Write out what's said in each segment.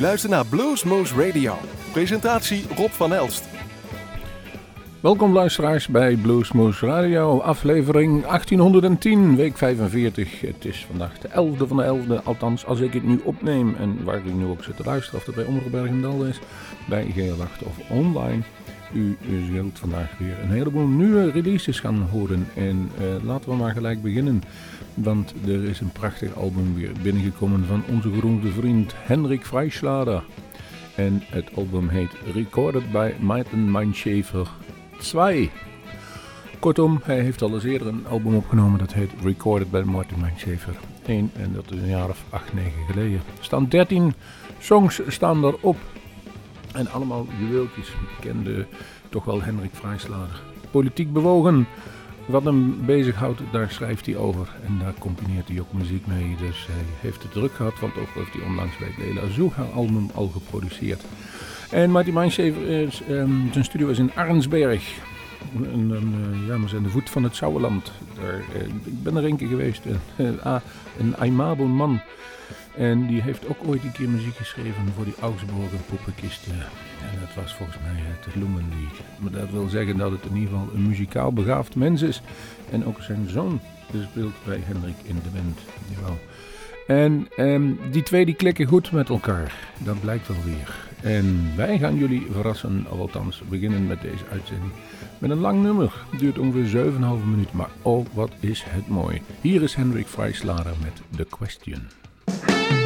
luistert naar Bluesmoose Radio. Presentatie Rob van Elst. Welkom luisteraars bij Bluesmoose Radio, aflevering 1810, week 45. Het is vandaag de 11e van de 11e, althans als ik het nu opneem en waar u nu ook zit te luisteren, of dat bij Omroep Bergendal is, bij GL8 of online. U, zult vandaag weer een heleboel nieuwe releases gaan horen en uh, laten we maar gelijk beginnen. Want er is een prachtig album weer binnengekomen van onze groene vriend Henrik Freischlader. En het album heet Recorded by Maarten Meinschaefer 2. Kortom, hij heeft al eens eerder een album opgenomen dat heet Recorded by Martin Meinschaefer 1. En dat is een jaar of 8, 9 geleden. Er staan 13 songs staan erop. En allemaal juweeltjes. Bekende, toch wel Henrik Freischlader. Politiek bewogen wat hem bezighoudt, daar schrijft hij over. En daar combineert hij ook muziek mee. Dus hij heeft het druk gehad, want ook heeft hij onlangs bij het Leila Azuha album al geproduceerd. En Marty Mindshaver, is, um, zijn studio is in Arnsberg. Een, een, uh, ja, maar zijn de voet van het Sauerland. Daar, uh, ik ben er een keer geweest. Uh, een aimabel man. En die heeft ook ooit een keer muziek geschreven voor die Augsburger poppenkisten. En dat was volgens mij het Lumenlied. Maar dat wil zeggen dat het in ieder geval een muzikaal begaafd mens is. En ook zijn zoon speelt bij Hendrik in de. Jawel. En um, die twee die klikken goed met elkaar. Dat blijkt wel weer. En wij gaan jullie verrassen, althans beginnen met deze uitzending. Met een lang nummer. Duurt ongeveer 7,5 minuten. Maar oh, wat is het mooi. Hier is Hendrik Vrijslader met The Question. Thank you.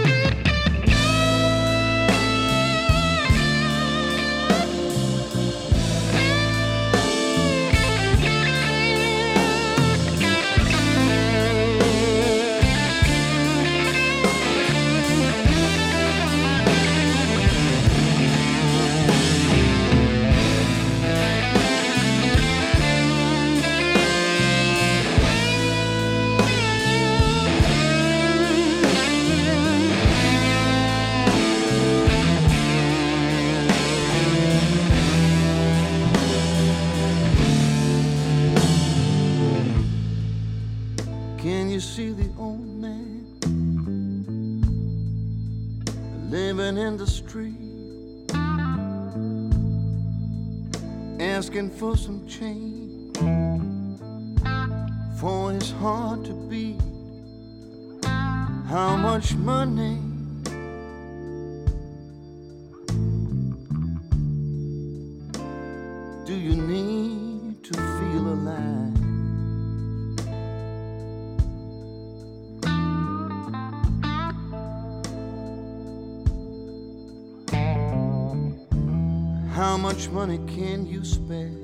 For some change for it's hard to beat. How much money? Do you need to feel alive? How much money can you spare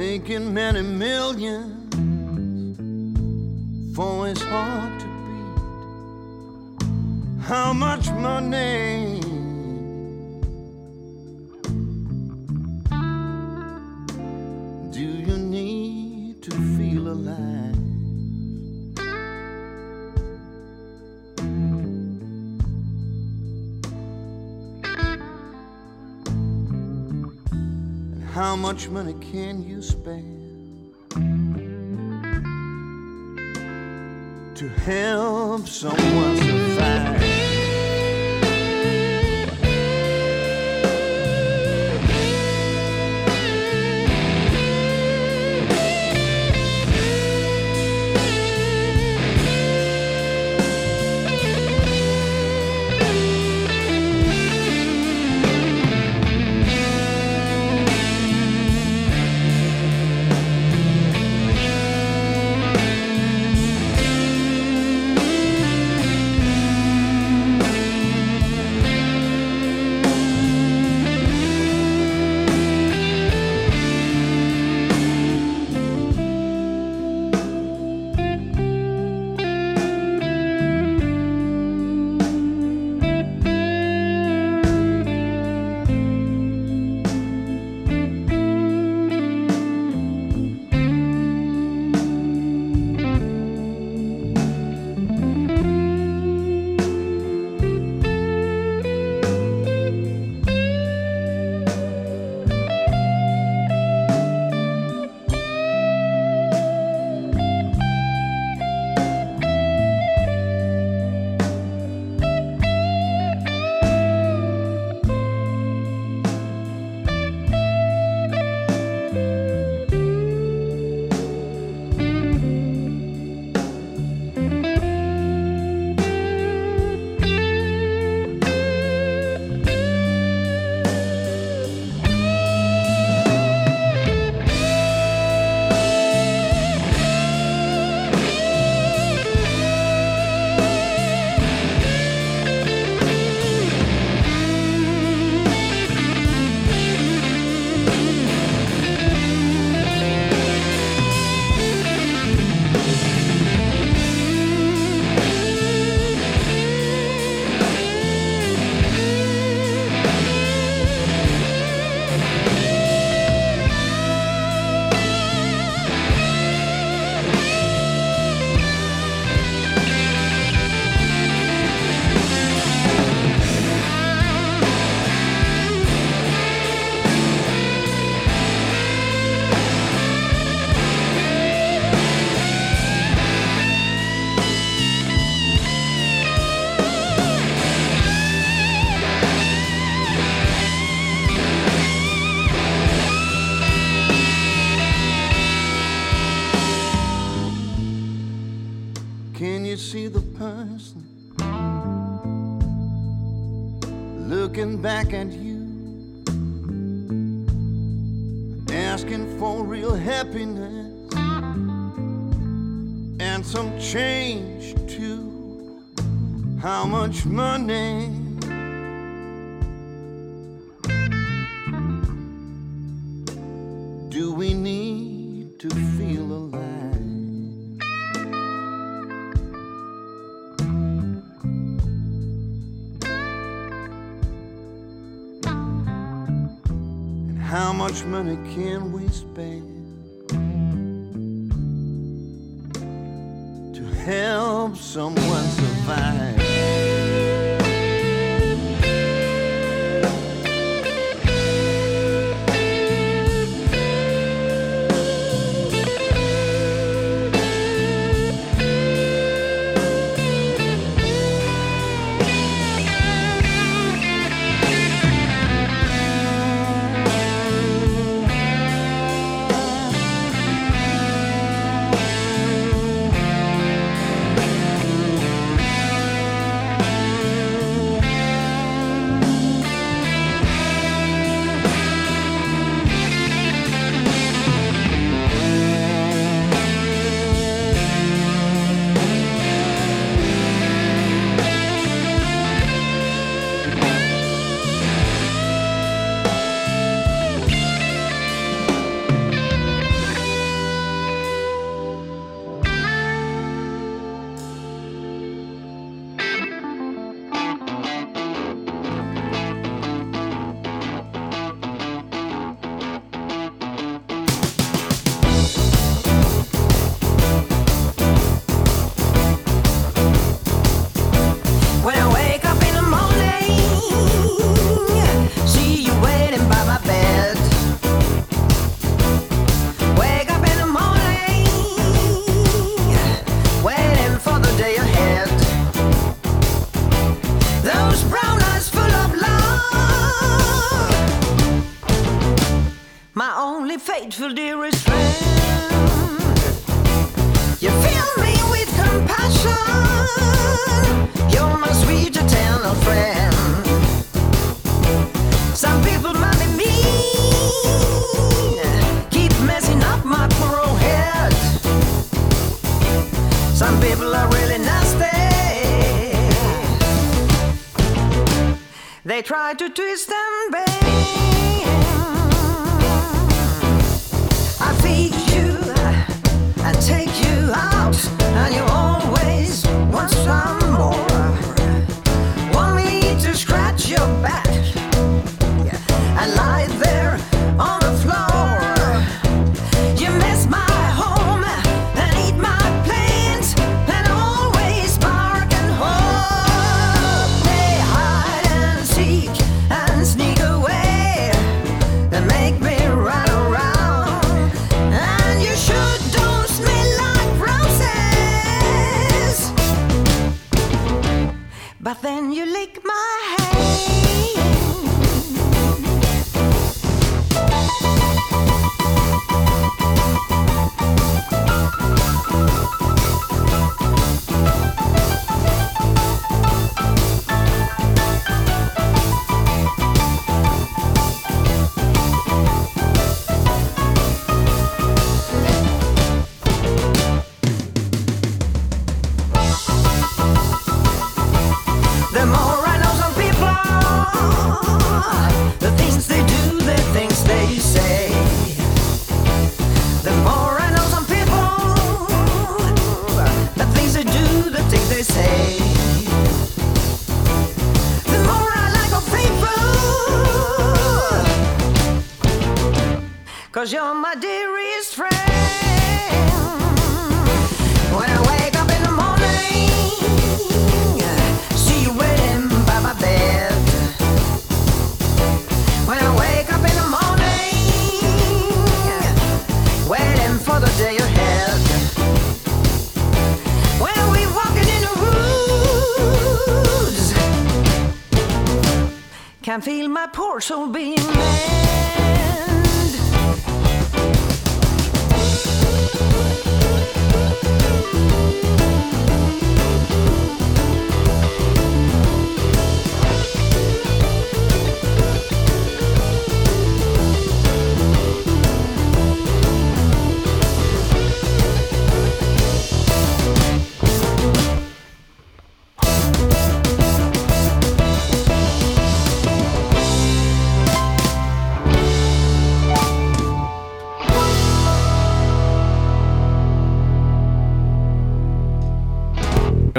making many millions for his heart to beat. How much money? Much money can you spare? To help someone change to how much money do we need to feel alive? And how much money can we spend? someone survive.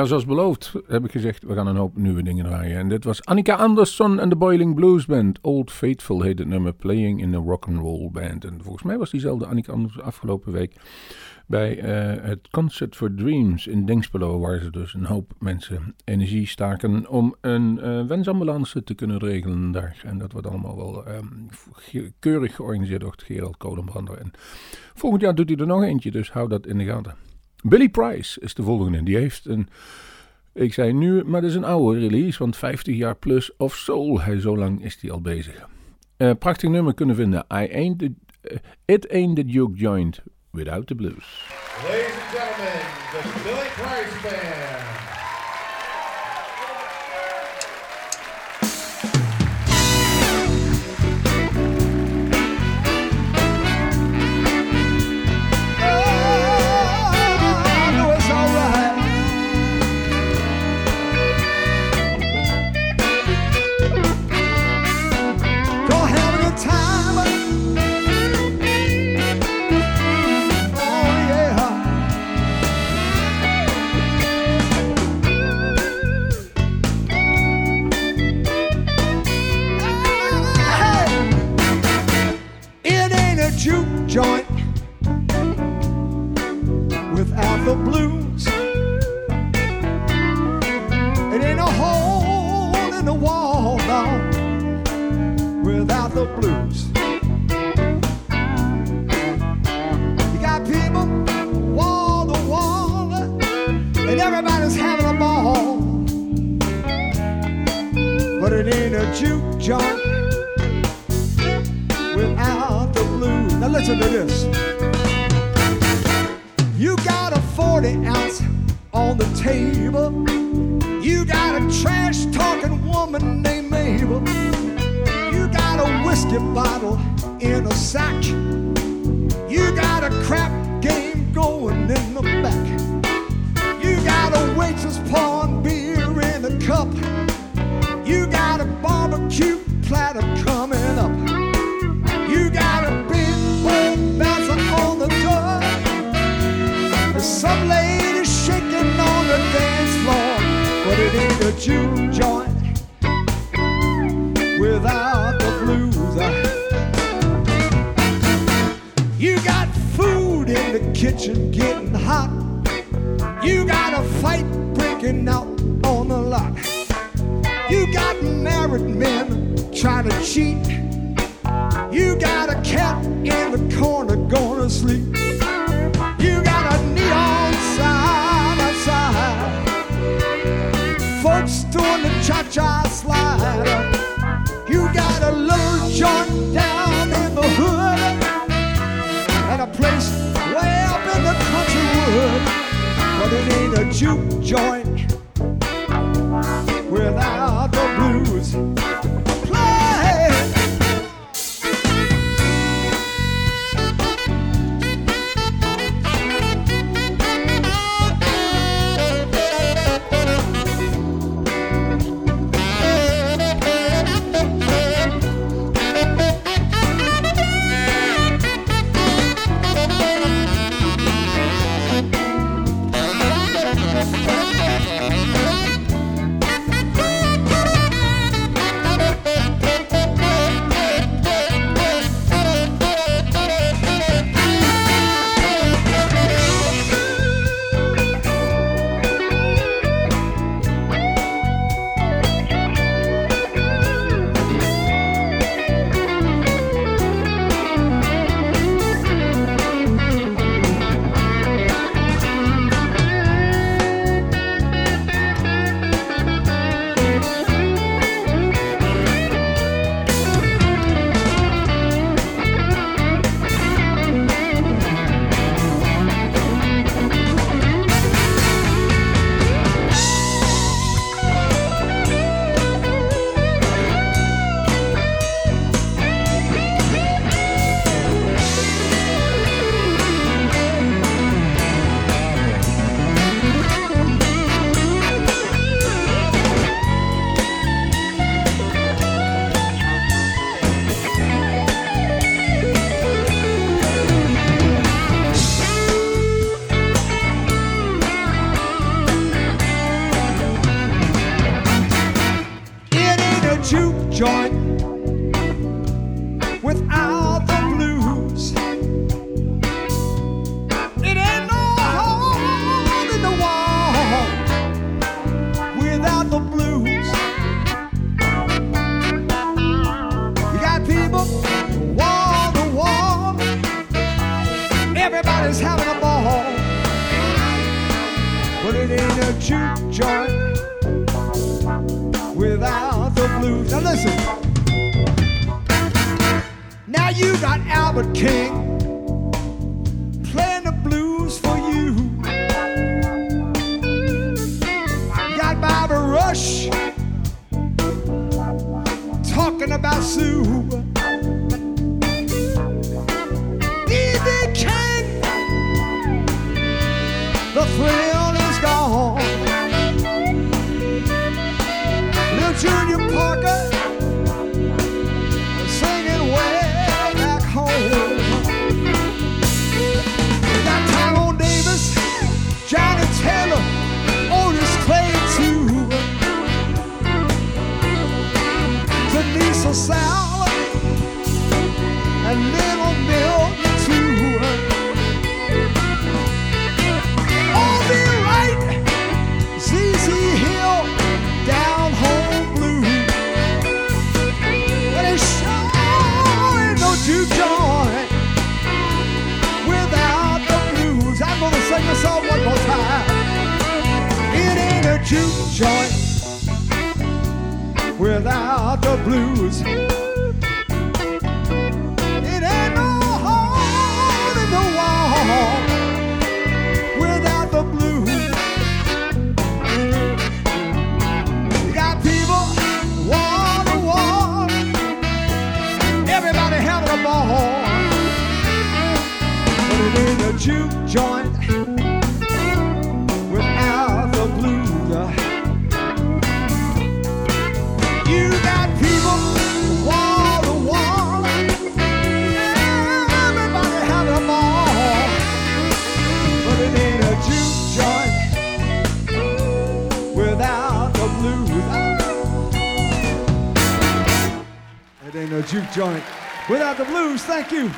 Ja, zoals beloofd heb ik gezegd, we gaan een hoop nieuwe dingen draaien. En dit was Annika Anderson en de Boiling Blues Band. Old Faithful heet het nummer, Playing in a Rock and Roll Band. En volgens mij was diezelfde Annika Anderson afgelopen week bij uh, het Concert for Dreams in Dingspelo, waar ze dus een hoop mensen energie staken om een uh, wensambulance te kunnen regelen daar. En dat wordt allemaal wel um, keurig georganiseerd door Gerald Kolenbrander. En volgend jaar doet hij er nog eentje, dus hou dat in de gaten. Billy Price is de volgende. Die heeft een, ik zei nu, maar dat is een oude release, want 50 jaar plus of soul. Hij, zo lang is hij al bezig. Uh, prachtig nummer kunnen vinden. I ain't the, uh, It ain't the Duke joint without the blues. Ladies and gentlemen, the a juke joint without the blues. Now listen to this. You got a 40 ounce on the table. You got a trash talking woman named Mabel. You got a whiskey bottle in a sack. You got a crap game going in the back. You got a waitress pouring beer in a cup. A joint without the blues. You got food in the kitchen getting hot. You got a fight breaking out on the lot. You got married men trying to cheat. You got a cat in the corner gonna sleep. The cha-cha. You got a little joint down in the hood. And a place way up in the country wood. But it ain't a juke joint sua the blues. no juke joint. Without the blues, thank you.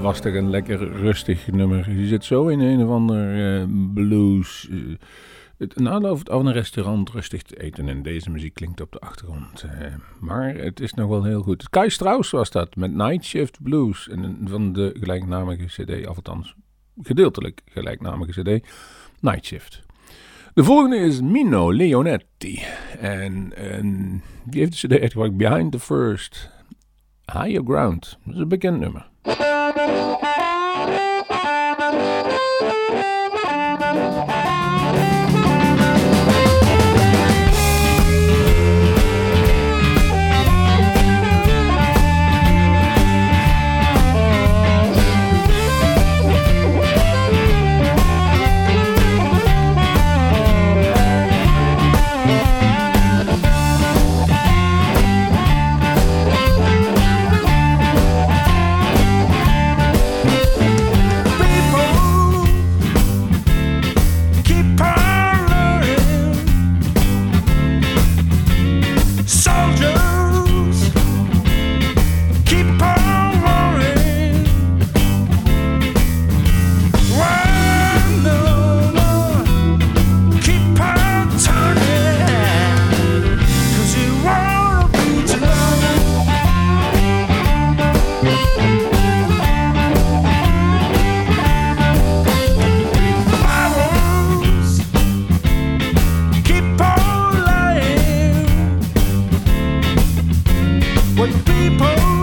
Was toch een lekker rustig nummer. Je zit zo in een of ander eh, blues. eh, het, een aanloop of een restaurant rustig te eten en deze muziek klinkt op de achtergrond. eh, maar het is nog wel heel goed. Kai Strauss was dat met Night Shift Blues en van de gelijknamige CD, of althans gedeeltelijk gelijknamige CD, Night Shift. De volgende is Mino Leonetti. En, en die heeft de CD uitgebracht Behind the First. Higher Ground. Dat is een bekend nummer. Thank you. When people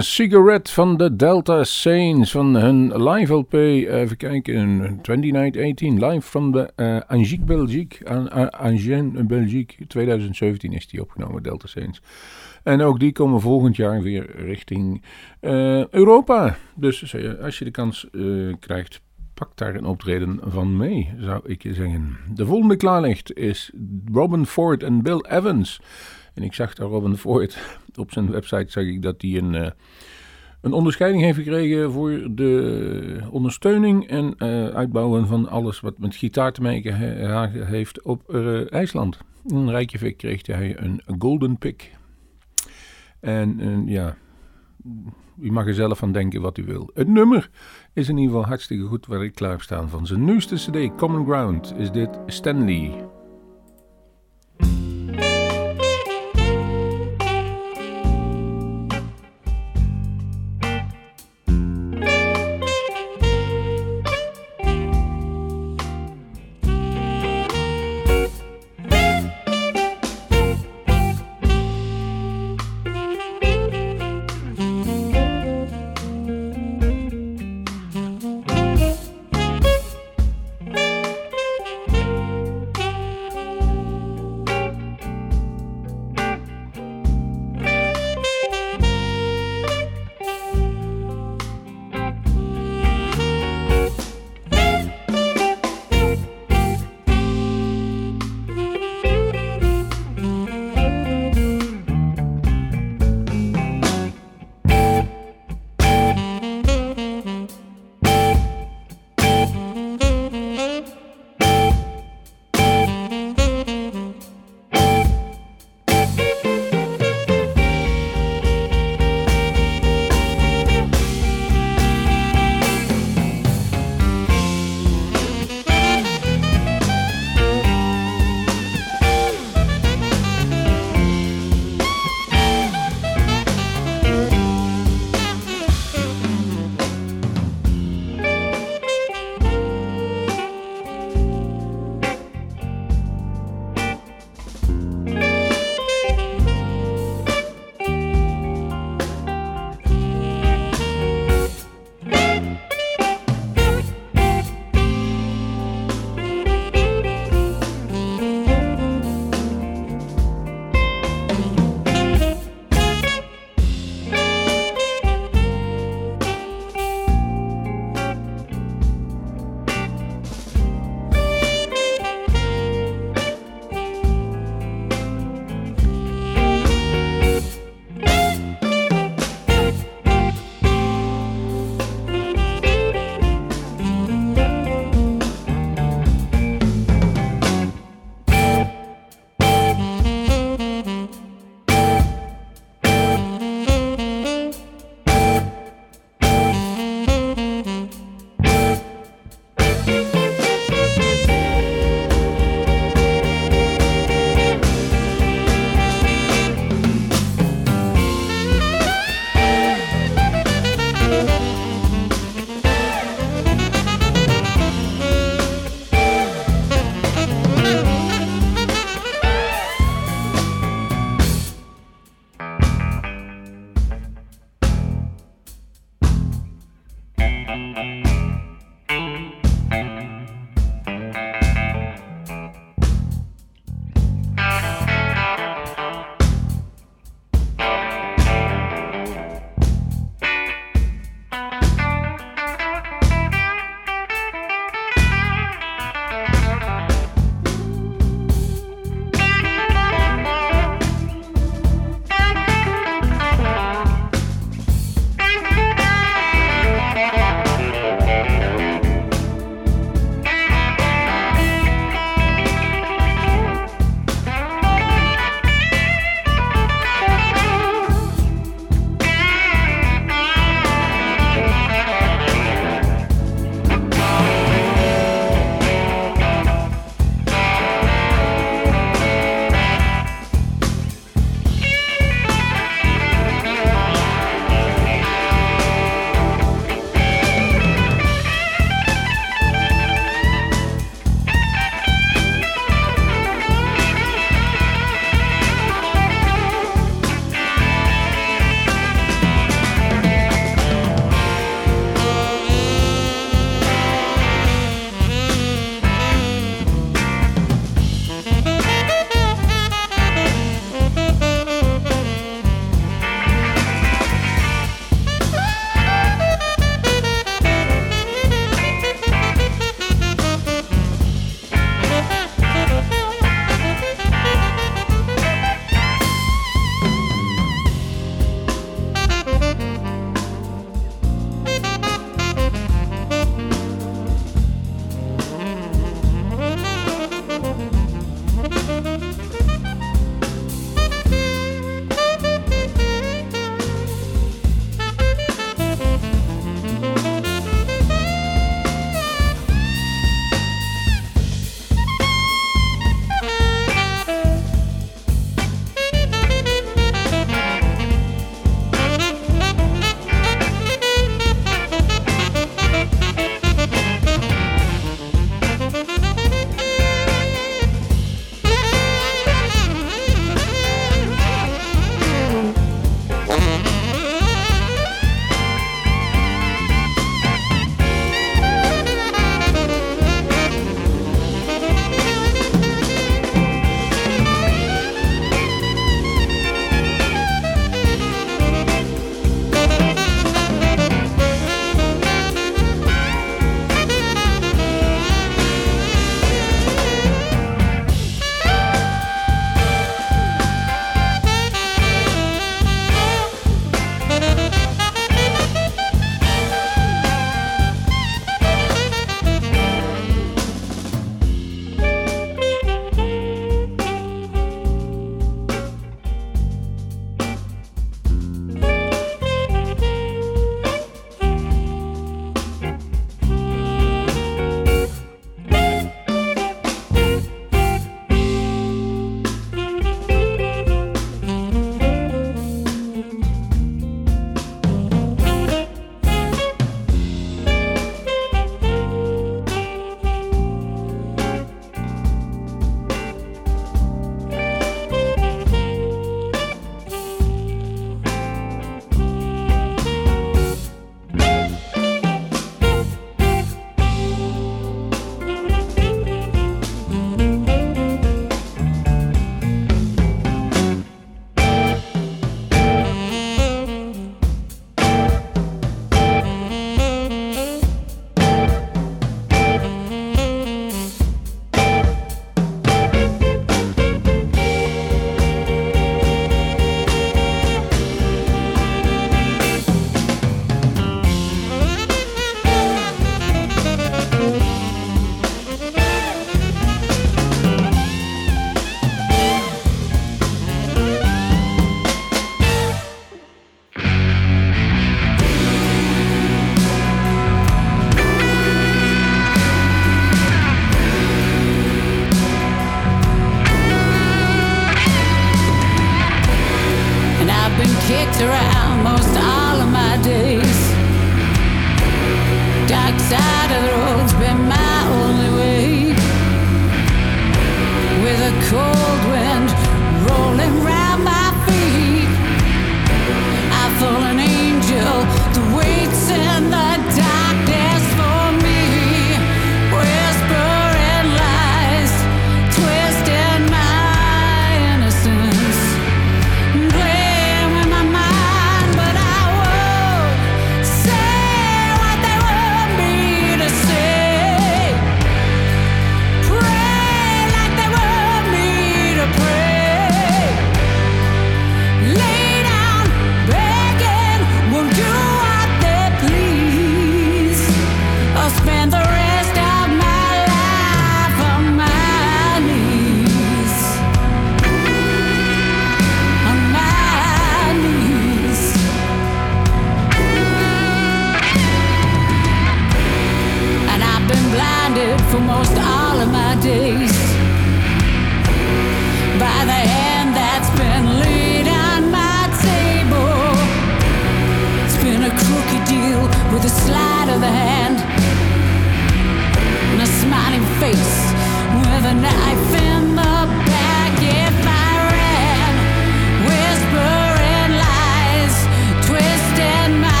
Cigarette van de Delta Saints van hun live LP. Even kijken, 2918 live from de uh, Angers, Belgique. Angers, Belgique. 2017 is die opgenomen, Delta Saints. En ook die komen volgend jaar weer richting eh, Europa. Dus eh, als je de kans eh, krijgt, pak daar een optreden van mee, zou ik je zeggen. De volgende klaarlicht is Robin Ford en Bill Evans. En ik zag daar Robin Ford op zijn website, zag ik dat hij een, eh, een onderscheiding heeft gekregen voor de ondersteuning en eh, uitbouwen van alles wat met gitaar te maken heeft op eh, IJsland. In Reykjavik kreeg hij een Golden Pick. En ja, u mag er zelf van denken wat u wil. Het nummer is in ieder geval hartstikke goed waar ik klaar staan. Van zijn nieuwste cd, Common Ground, is dit Stanley.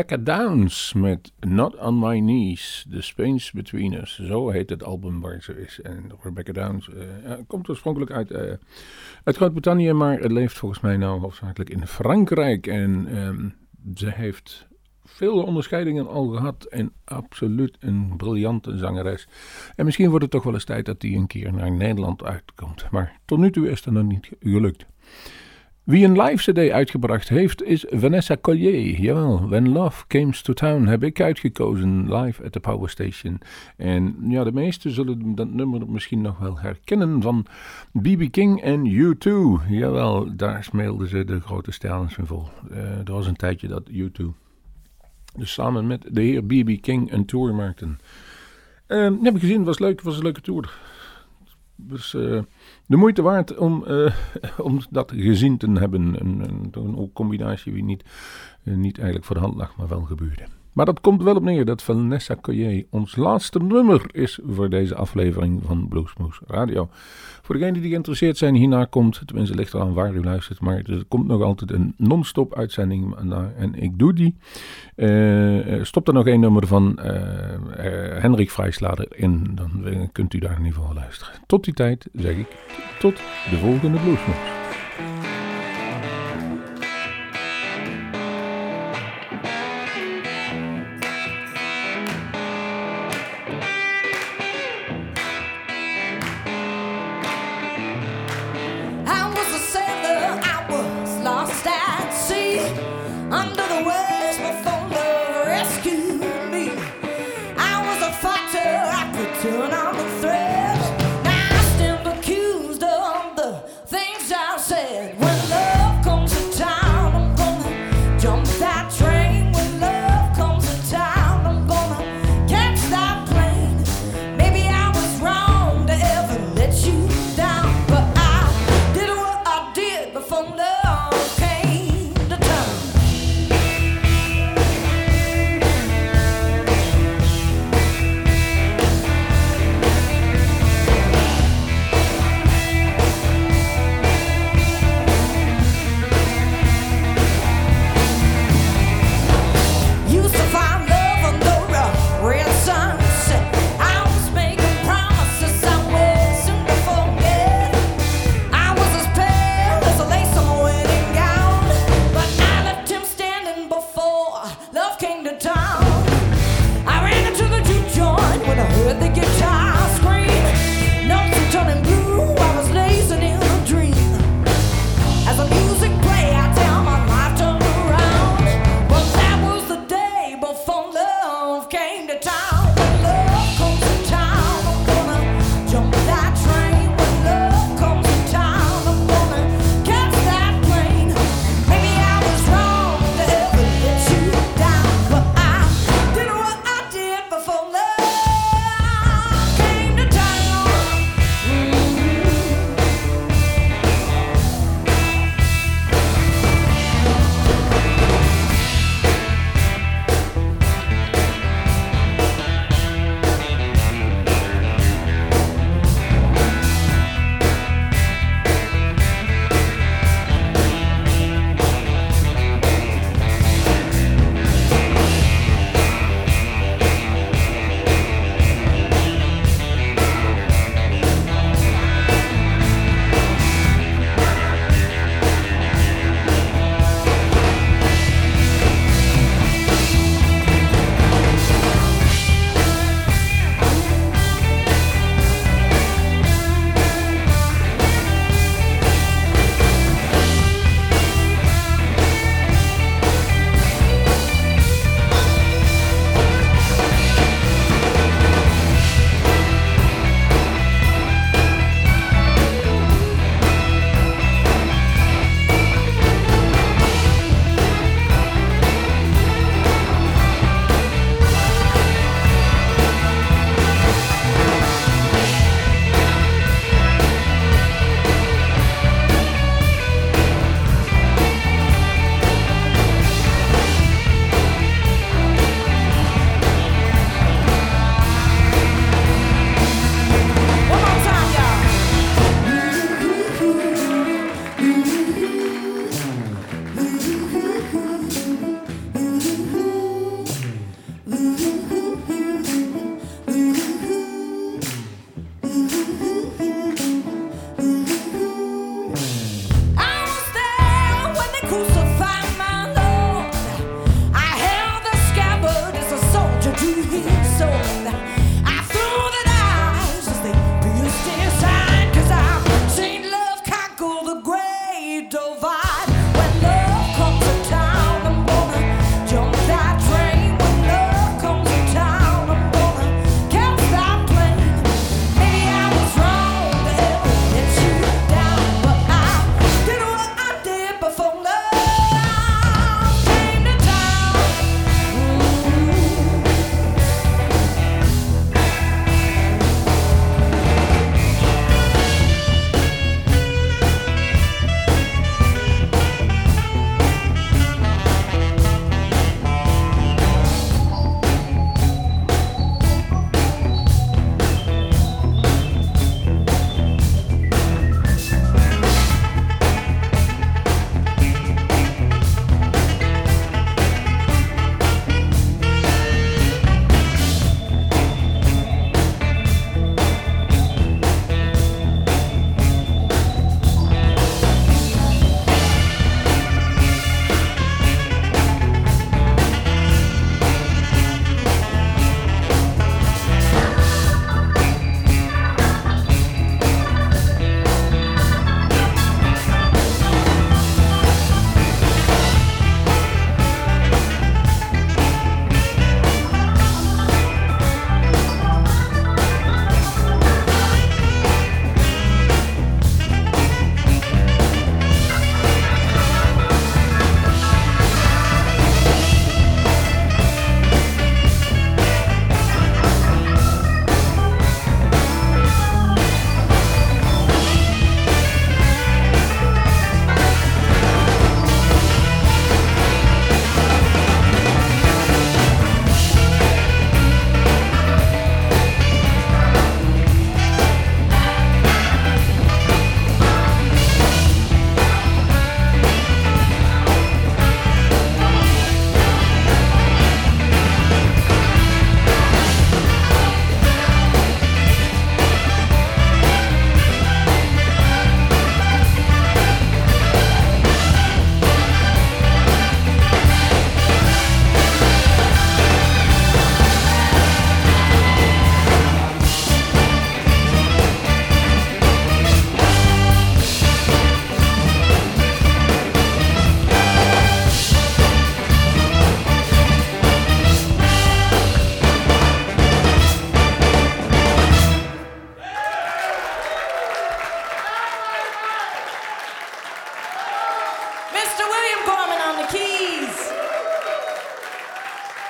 Rebecca Downs met Not on My Knees, The Space Between Us. Zo heet het album waar ze is. En Rebecca Downs uh, komt oorspronkelijk uit, uh, Groot-Brittannië, maar het leeft volgens mij nou hoofdzakelijk in Frankrijk. En um, ze heeft veel onderscheidingen al gehad en absoluut een briljante zangeres. En misschien wordt het toch wel eens tijd dat die een keer naar Nederland uitkomt. Maar tot nu toe is dat nog niet gelukt. Wie een live CD uitgebracht heeft is Vanessa Collier. Jawel, When Love Comes to Town heb ik uitgekozen live at the Power Station. En ja, de meesten zullen dat nummer misschien nog wel herkennen van B.B. King en U2. Jawel, daar smeelden ze de grote van vol. Uh, er was een tijdje dat U2 dus samen met de heer B.B. King een tour maakten. Uh, heb ik gezien, was leuk, was een leuke tour. Dus de moeite waard om, uh, om dat gezien te hebben. Een, combinatie die niet, uh, niet eigenlijk voor de hand lag, maar wel gebeurde. Maar dat komt wel op neer dat Vanessa Collier ons laatste nummer is voor deze aflevering van Bluesmoose Radio. Voor degenen die geïnteresseerd zijn, hierna komt, tenminste ligt eraan waar u luistert, maar er komt nog altijd een non-stop uitzending en ik doe die. Uh, stop er nog één nummer van uh, Henrik Vrijslader in, dan kunt u daar in ieder geval luisteren. Tot die tijd zeg ik tot de volgende Bluesmoose.